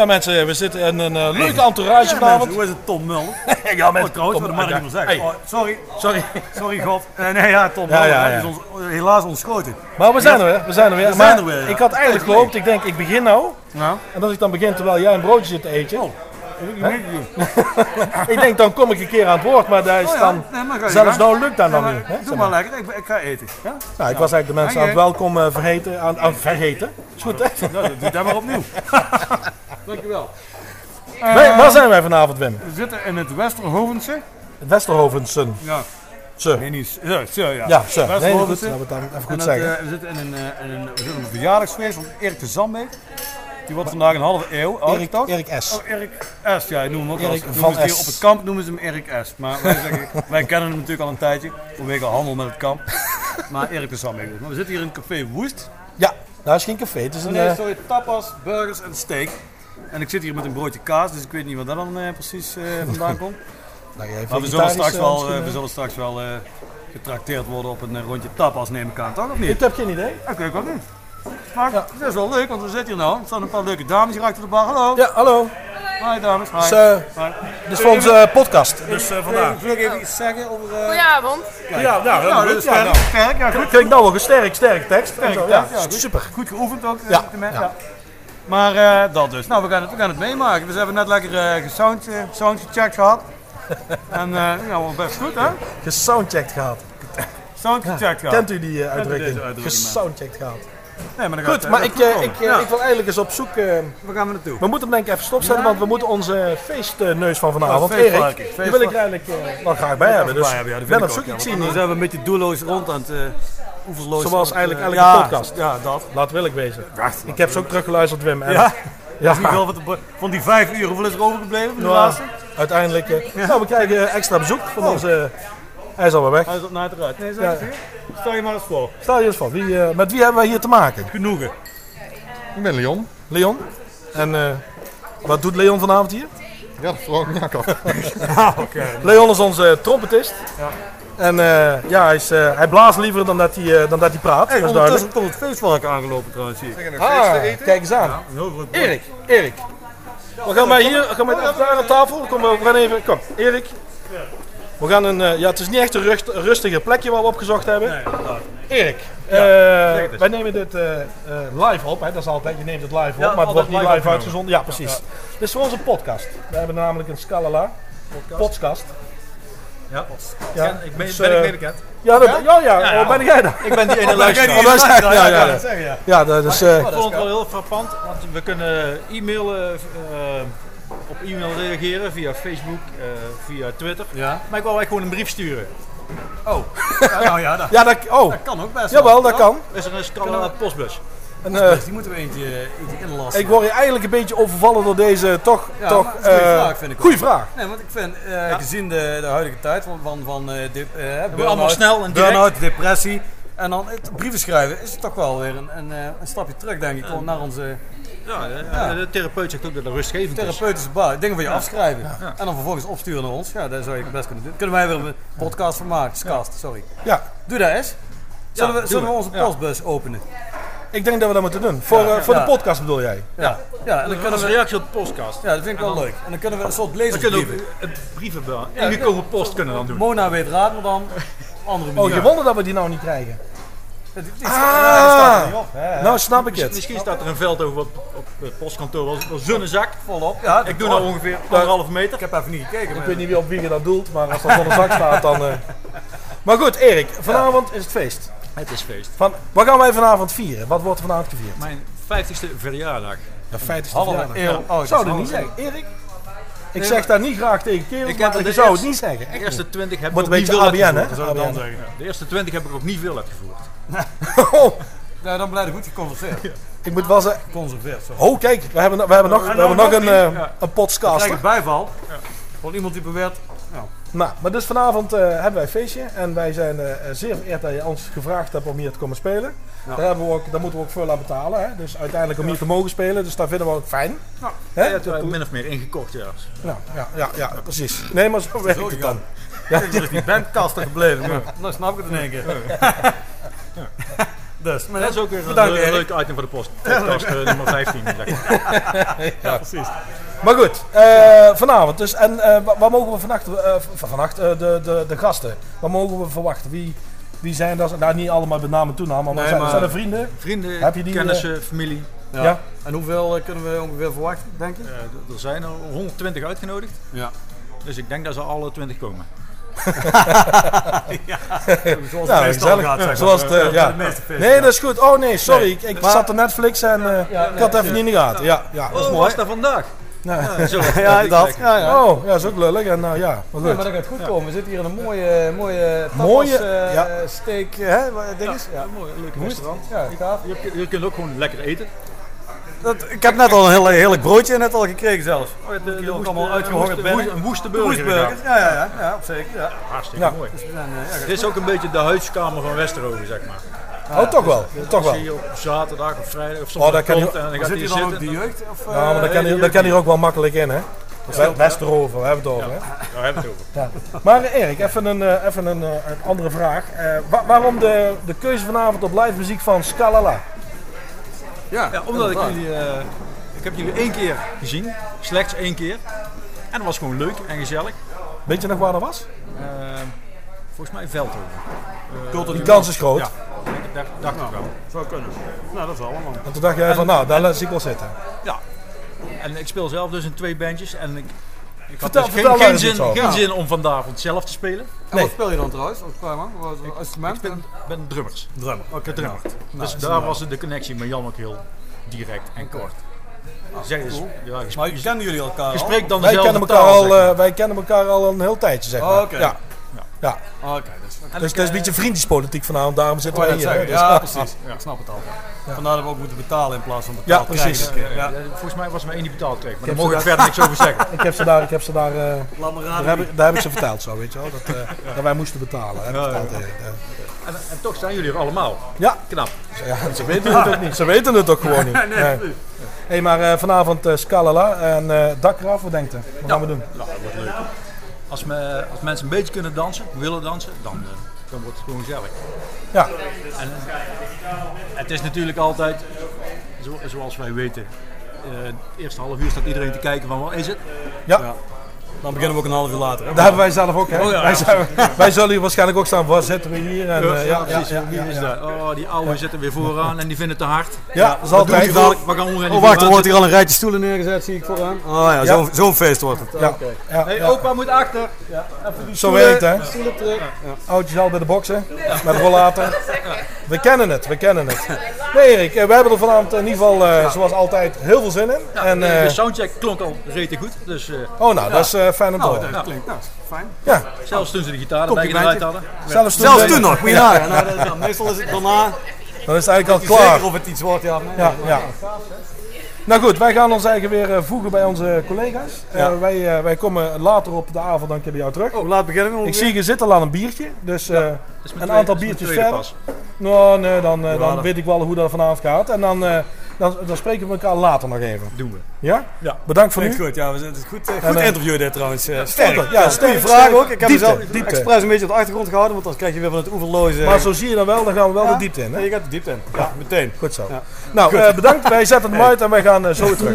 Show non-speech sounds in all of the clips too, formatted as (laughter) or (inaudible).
Ja mensen, we zitten in een eh, leuke entourage Ja, vanavond. mensen, hoe is het Tom Mulder? (laughs) ja Oh, mensen, trouwens, dat mag ik niet meer zeggen. Hey, Oh, sorry, sorry. sorry God. (laughs) Eh, nee, ja, Tom Ja, ja. is ons helaas ontschoten. Maar we zijn er weer, we zijn er weer. We maar zijn er weer, ik had eigenlijk gehoopt, ik denk ik begin nou. En als ik dan begin terwijl jij een broodje zit te eten. Oh. (laughs) ik denk dan kom ik een keer aan het woord, maar daar is Oh ja, dan... nee, Zelfs nou lukt dat maar niet. Hè? Doe maar lekker, ik, ik ga eten. Ja? Nou, ik was eigenlijk de mensen aan het welkom eh, vergeten, aan, aan vergeten. Is goed hè? Doe dat maar opnieuw. Dankjewel. Wij- waar zijn wij vanavond Wim? We zitten in het Westerhovense. Westerhovensen. Ja, Ze. nee, niet. Ja, zo, ja. Ja, ze. Nee, goed, Westerhovense. dat we het dan even En goed het, zeggen. eh, we zitten in een, eh, in een, we zitten op een verjaardagsfeest van Erik de Zandbeek. Die wordt vandaag een halve eeuw oud, Erik, toch? Erik S. Oh, Erik S. Ja, ik noem hem ook Erik als van hier. Op het kamp noemen ze hem Erik S. Maar wij, zeggen, (laughs) wij kennen hem natuurlijk al een tijdje. Vanwege handel met het kamp. Maar Erik de Zandbeek. Maar we zitten hier in café Woest. Ja, daar is geen café. Het is een... Nee, eh, sorry, tapas, burgers en steak. En ik zit hier met een broodje kaas, dus ik weet niet wat dat dan eh, precies eh, vandaan komt. (laughs) nou, jij Maar we zullen straks eh, wel, we zullen straks wel eh, getrakteerd worden op een rondje tapas, neem ik aan, toch? Of niet? Ik heb geen idee. Oké, ik ook niet. Maar Ja. het is wel leuk, want we zitten hier nou. Er staan een paar leuke dames hier achter de bar. Hallo. Ja, hallo. Hi dames. Hi. Dus, Hi. dit is voor onze podcast. Dus uh, vandaag. Wil ik even iets zeggen over... eh Goedenavond. Ja, ja, nou, ja, dat is ja, sterk. nou. sterk, ja goed. Kijk nou wel een sterk, sterk tekst. zo, Ja, ja, goed. super. Goed geoefend ook. Ja. met de mensen, ja. Maar eh, dat dus. Nou, we gaan het, we gaan het meemaken. We hebben net lekker eh gesound, sound gecheckt gehad. (laughs) en ja, wel best goed hè? Gesoundcheckt gehad. Sound gecheckt gehad. Kent u die uitdrukking? uitdrukking, Gesoundcheckt gehad. Nee, maar Goed, maar ik, ik, Ja. ik wil eigenlijk eens op zoek... eh, Waar gaan we naartoe? we moeten hem denk ik even stopzetten, want we moeten onze feestneus van vanavond, Oh, Erik, die wil ik eigenlijk eh, wel graag bij hebben. Dus Ja, ja, ik vind ben op ik zoek, ja, ik zie niet. zijn we een beetje doelloos rond aan het... Zoals eigenlijk eh, elke ja, podcast. Ja, dat. Laat wil ik wezen. Wacht. Ik heb ze ook teruggeluisterd, Wim. En, Ja? ja. Niet veel van, de, van die vijf uur, hoeveel is er overgebleven van de Nou, laatste? uiteindelijk... eh, Nou, we krijgen eh, extra bezoek van onze... hij is alweer weg. Hij is op naar het eruit. Nee, Ja. Stel je maar eens voor. Stel je eens voor, wie, eh, met wie hebben wij hier te maken? Genoegen. Ik ben Leon. Leon. En eh, wat doet Leon vanavond hier? Ja, dat vraag ik me ook af. Oké. Leon is onze trompetist. Ja. En eh, ja, hij, is, eh, hij blaast liever dan dat hij, eh, dan dat hij praat. Hey, dat is ondertussen duidelijk. komt het feestvark aangelopen trouwens zie ik. Ah, kijk eens aan. Erik, Erik. We gaan wij hier, gaan even daar aan tafel. Kom, we gaan even, kom, Erik. We gaan een, eh, ja, het is niet echt een rust, een rustiger plekje waar we opgezocht hebben. Nee. Erik, eh, wij nemen dit eh, eh, live op. Hè? Dat is altijd, je neemt het live op, maar het wordt niet live uitgezonden. Ja, precies. Dit is voor onze podcast. We hebben namelijk een Scalala podcast. Ja, Ja, ik ben, dus, ben ik eh, mee bekend. Ja, dat, ja, ja, ja. oh, ben jij daar? Ik ben die ene (laughs) Oh, luisteraar. Ja, ja, ja. dat zeggen, ja. Ja, dat is... eh, Ik vond het wel heel frappant, want we kunnen e-mailen, eh, op e-mail reageren via Facebook, eh, via Twitter. Ja. Maar ik wil eigenlijk gewoon een brief sturen. Oh. (laughs) Ja, nou ja, dat, ja, dat, oh, dat kan ook best jawel, wel. dat kan. Is er een Scala postbus? En, eh, Dus die moeten we eentje, eentje inlassen. ik word hier eigenlijk een beetje overvallen door deze toch... Ja, toch dat is een goede eh, vraag, vind ik ook. Goeie vraag. Nee, want ik vind, eh, gezien de, de huidige tijd van, van, van eh, eh, allemaal snel en burn-out, depressie en dan het brieven schrijven, is het toch wel weer een, een, eh, een stapje terug, denk ik, gewoon naar onze Ja, de, de therapeut zegt ook dat het rustgevend is. therapeutische bouw. Dingen van je afschrijven en dan vervolgens opsturen naar ons. Ja, dat zou je best kunnen doen. Kunnen wij weer een podcast van maken, sorry. Ja, Doe dat eens. Zullen, we, zullen we onze Ja. postbus openen? Ik denk dat we dat moeten doen. Voor, eh, voor Ja. de podcast bedoel jij? Ja. Ja, en dan kunnen we... reactie op de podcast. Ja, dat vind ik wel leuk. En dan kunnen we een soort We kunnen ook lezersbrieven. een brieven ingekomen post kunnen dan doen. Mona weet raad, maar dan andere Oh, manier. je wonder dat we die nou niet krijgen. Is- Ah. staat er niet op. hè. Nou snap ik het. Misschien staat er een veld over op, op het postkantoor wel wel zonnezak. volop. Ja, Ik doe nou ongeveer anderhalve meter. Ik heb even niet gekeken. Ik weet niet wie op wie je dat doelt, maar als dat van de zak staat dan... eh. Maar goed, Erik, vanavond is het feest. Het is feest. Van, wat gaan wij vanavond vieren? Wat wordt er vanavond gevierd? Mijn 50ste verjaardag. De 50ste Halve verjaardag. eeuw oud. Zou dat is niet zeggen, Erik? Ik zeg dat niet graag tegen kerels, Ik heb maar je de zou het niet zeggen. De eerste niet. 20 heb ik ook niet veel ABN, hè? ik. De eerste 20 heb ik ook niet veel uitgevoerd. Oh, (laughs) Ja, dan blijf ik goed geconverseerd. (laughs) ik moet wel zeggen... Conserveerd, zo. Oh, kijk, we hebben, we hebben nog, we hebben nog een, Ja. een podcast. Krijg ik bijval. Van iemand die beweert. Nou, maar dus vanavond eh, hebben wij een feestje en wij zijn eh, zeer vereerd dat je ons gevraagd hebt om hier te komen spelen. Ja. Daar, hebben we ook, daar moeten we ook veel aan betalen, hè? dus uiteindelijk om hier te mogen spelen, dus dat vinden we ook fijn. Nou, Hè? Ja, min of meer ingekocht, ja. Nou, ja, ja, ja, precies. Nee, maar zo werkt het dan. ja. er is die bandkasten gebleven. maar Nou snap ik het in één keer. Dus, maar Dat is ook weer een le- leuk item voor de post. Podcast eh, nummer 15. Zeg maar. (laughs) Ja, precies. Maar goed, eh, vanavond dus. En eh, wa- wat mogen we vannacht, eh, vannacht eh, de, de, de gasten, wat mogen we verwachten? Wie, wie zijn dat? Nou, niet allemaal met naam en toename, maar, Nee, zijn, maar- zijn er vrienden? Vrienden, Heb je die, kennissen, familie. Ja. Ja. En hoeveel kunnen we ongeveer verwachten, denk je? Eh, er zijn er 120 uitgenodigd. Ja. Dus ik denk dat ze alle 20 komen. Zoals Nou, het meestal gezellig. gaat, zeg maar. Zoals eh, ja. De meeste feesten, Nee, ja. dat is goed. Oh nee, sorry. Ik, ik Maar- zat op Netflix en eh, ik had het even niet in de gaten. Ja, ja. Dat is mooi. Was dat vandaag? Ja. Ja, zo. (laughs) Ja, dat. Ja, ja. Oh, ja, dat is ook lullig. En nou ja, maar Ja, maar dat gaat goed komen. We zitten hier in een mooie, mooie tapas, Mooie, eh, ja. steak, hè, wat- dinges. Ja. Een mooi, leuk restaurant. Ja, gaaf. Je, je kunt ook gewoon lekker eten. Dat, ik heb net al een heel, heerlijk broodje net al gekregen zelfs. Oh, de, die ook allemaal uitgehongerd binnen. Een woeste De burger. Ja, ja, ja, ja, zeker. Ja. Hartstikke Ja. mooi. Dus zijn, eh, ja, Dit is ook een beetje de huiskamer van Westerhoven, zeg maar. Oh, toch wel. Toch Als wel. je hier op zaterdag of vrijdag of soms Oh, daar kan komt je- en dan zit hij hier dan ook de jeugd? Of, eh, Ja, maar dat kan, hier, dat kan hier ook wel makkelijk in, hè? We- Westerhoven, we hebben het over. Hè? Daar hebben we het over. Ja. Maar eh, Erik, even een, eh, even een, eh, een andere vraag. Eh, wa- waarom de, de keuze vanavond op live muziek van Scalala? Ja, Ja, omdat ik jullie, eh, ik heb jullie één keer gezien, slechts één keer. En dat was gewoon leuk en gezellig. Weet je nog waar dat was? Eh, volgens mij Veldhoven. Eh, Die kans is groot. Ja, dacht ik wel. Zou kunnen. Nou, dat is allemaal. En toen dacht jij van, nou, daar zie ik wel zitten. Ja. En ik speel zelf dus in twee bandjes en ik, ik had Vertel- dus vertel geen, geen, zin, geen Ja. zin om vanavond zelf te spelen. En wat speel je dan trouwens? Als man? Als instrument? Ik ben, ben drummers. drummer. Oké, drummer. Nou, dus daar was de connectie met Jan ook heel direct en kort. Zeg eens, ja, je, Maar kennen jullie elkaar je al? spreekt dan Wij dezelfde kennen, elkaar taal, al, zeg maar. eh, wij kennen elkaar al een heel tijdje, zeg maar. Oh, oké. Ja. Ja. Oké, dus... En Dus ik, het is een eh, beetje vriendjespolitiek vanavond, daarom zitten Oh, wij dat hier. hè. Dus- Ja, precies. Ja. Ik snap het al. Vandaar dat we ook moeten betalen in plaats van Ja, betaald precies. krijgen. Ja, Ja. Volgens mij was er maar één die betaald kreeg, maar daar mogen we ze verder niks over (laughs) zeggen. Ik heb ze daar, ik heb ze daar, eh, daar, heb ik, daar heb ik ze verteld zo, weet je wel. Dat, eh, (laughs) dat wij moesten betalen. Ik Ja, ja. Erik, eh. En, en toch zijn jullie er allemaal. Ja, Knap. ja, ze weten het ook niet. Ze weten het ook gewoon niet. (laughs) Nee. Hey, maar eh, vanavond eh Scalala en eh eraf, wat denkt u? Wat gaan we doen? Nou, dat wordt leuk. Als, me, als mensen een beetje kunnen dansen, willen dansen, dan, eh, dan wordt het gewoon gezellig. Ja, En het is natuurlijk altijd, zo, zoals wij weten, eh, het eerste half uur staat iedereen te kijken van wat is het? ja. Ja. Dan beginnen we ook een half uur later. hè? Daar hebben wij zelf ook. Hè? Oh ja, wij, ja. zijn- wij zullen hier waarschijnlijk ook staan. Waar zitten we hier? En, eh, ja, ja, precies. ja, is ja. dat? Oh, die oude zitten weer vooraan en die vinden het te hard. Ja, dat is altijd. dadelijk? We gaan onrennen. Oh, wacht, er wordt hier al een rijtje stoelen neergezet, zie ik vooraan. Oh ja, Ja. zo'n zo'n feest wordt het. Ja, ja, Hey, opa moet achter. Zo werkt het, hè? Stoelen terug. Oudjes al bij de boksen, met rollator. We kennen het, we kennen het. Nee Erik, eh, we hebben er vanavond in ieder geval, eh, zoals altijd, heel veel zin in. En, de eh, soundcheck klonk al rete goed, dus eh, oh nou, dat is eh, fijn om te Nou, horen. dat klinkt nou, fijn. Ja, zelfs toen ze de gitaar erbij gedraaid hadden. zelfs toen, Zelfs toen nog, moet je nagaan. Nou, nou, meestal is het daarna. Dan is het eigenlijk al Zeker klaar. of het iets wordt, ja. nee. Ja, ja. Nou goed, wij gaan ons eigen weer eh, voegen bij onze collega's. Eh, wij, eh, wij komen later op de avond dan keer bij jou terug. Oh, laat beginnen Ik zie je zit al aan een biertje, dus een aantal biertjes verder. Nou, nee, dan, dan weet ik wel hoe dat vanavond gaat. En dan, dan, dan spreken we elkaar later nog even. Doen we. Ja? Ja. Bedankt voor nu. goed, ja. We zijn, het is goed, eh, En, goed eh, interview dit trouwens. eh, sterk. ja, Ja, sterk, goede vraag ook. Ik heb Diepte, mezelf diepte. expres een beetje op de achtergrond gehouden, want dan krijg je weer van het oeverloze... Maar zo zie je dan wel, dan gaan we wel Ja. de diepte in. Hè? Nee, je gaat de diepte in. Ja, meteen. Goed zo. Ja. Nou, eh, bedankt. Wij zetten hem uit en wij gaan zo weer terug.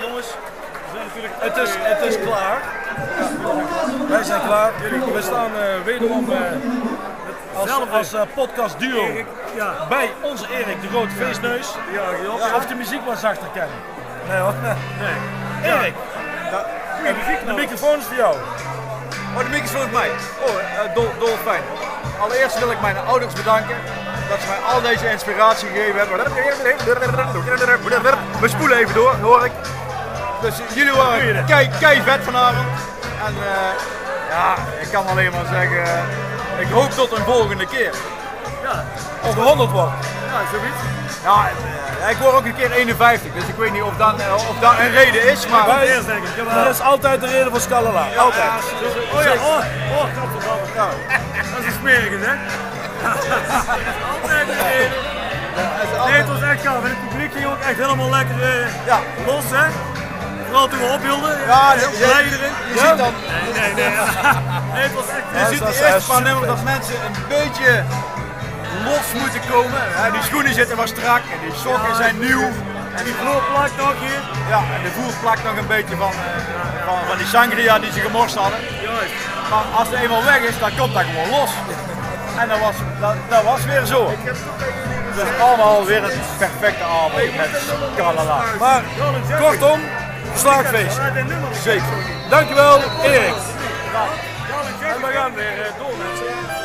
jongens, Het is, het is klaar. Wij zijn klaar. We staan eh, wederom eh, als, als eh, podcast duo Ja. bij onze Erik, de grote feestneus. Ja, Ja, of de muziek wat zachter kennen. Nee hoor. Nee. Erik, de microfoon is voor jou. Oh, de microfoon is mij. Oh, eh, dol, dol fijn. Allereerst wil ik mijn ouders bedanken dat ze mij al deze inspiratie gegeven hebben. We spoelen even door, hoor ik. Dus jullie waren kei, kei vet vanavond. En eh, ja, ik kan alleen maar zeggen, ik hoop tot een volgende keer. Als de 100 wordt. Ja, zoiets. Ja, eh, ik word ook een keer 51, dus ik weet niet of dat, eh, of dat een reden is, maar... Wij- Eerst denk ik. Jawel. Dat is altijd de reden voor Scalala. Altijd. Oh ja, oh, oh. Ja. Dat is een smerige, hè? Altijd een reden. Nee, het was echt gaaf. En het publiek ging ook echt helemaal lekker eh, Ja. los, hè? Vooral toen we ophielden. Ja, heel erin. Je ziet dan, Nee, nee, nee. (laughs) Nee, het was echt... je ziet de is eerste paar nummers dat mensen een beetje los moeten komen. Die schoenen zitten wat strak en die sokken zijn nieuw. En die vloer plakt nog hier. Ja, en de voer plakt nog een beetje van, eh, van, van die sangria die ze gemorst hadden. Juist. Maar als het eenmaal weg is, dan komt dat gewoon los. En dat was, dat, dat was weer zo. Dus allemaal weer een perfecte avond met Kalala. Maar kortom, slaagfeest. Zeker. Dankjewel, Erik. En we gaan weer eh, door.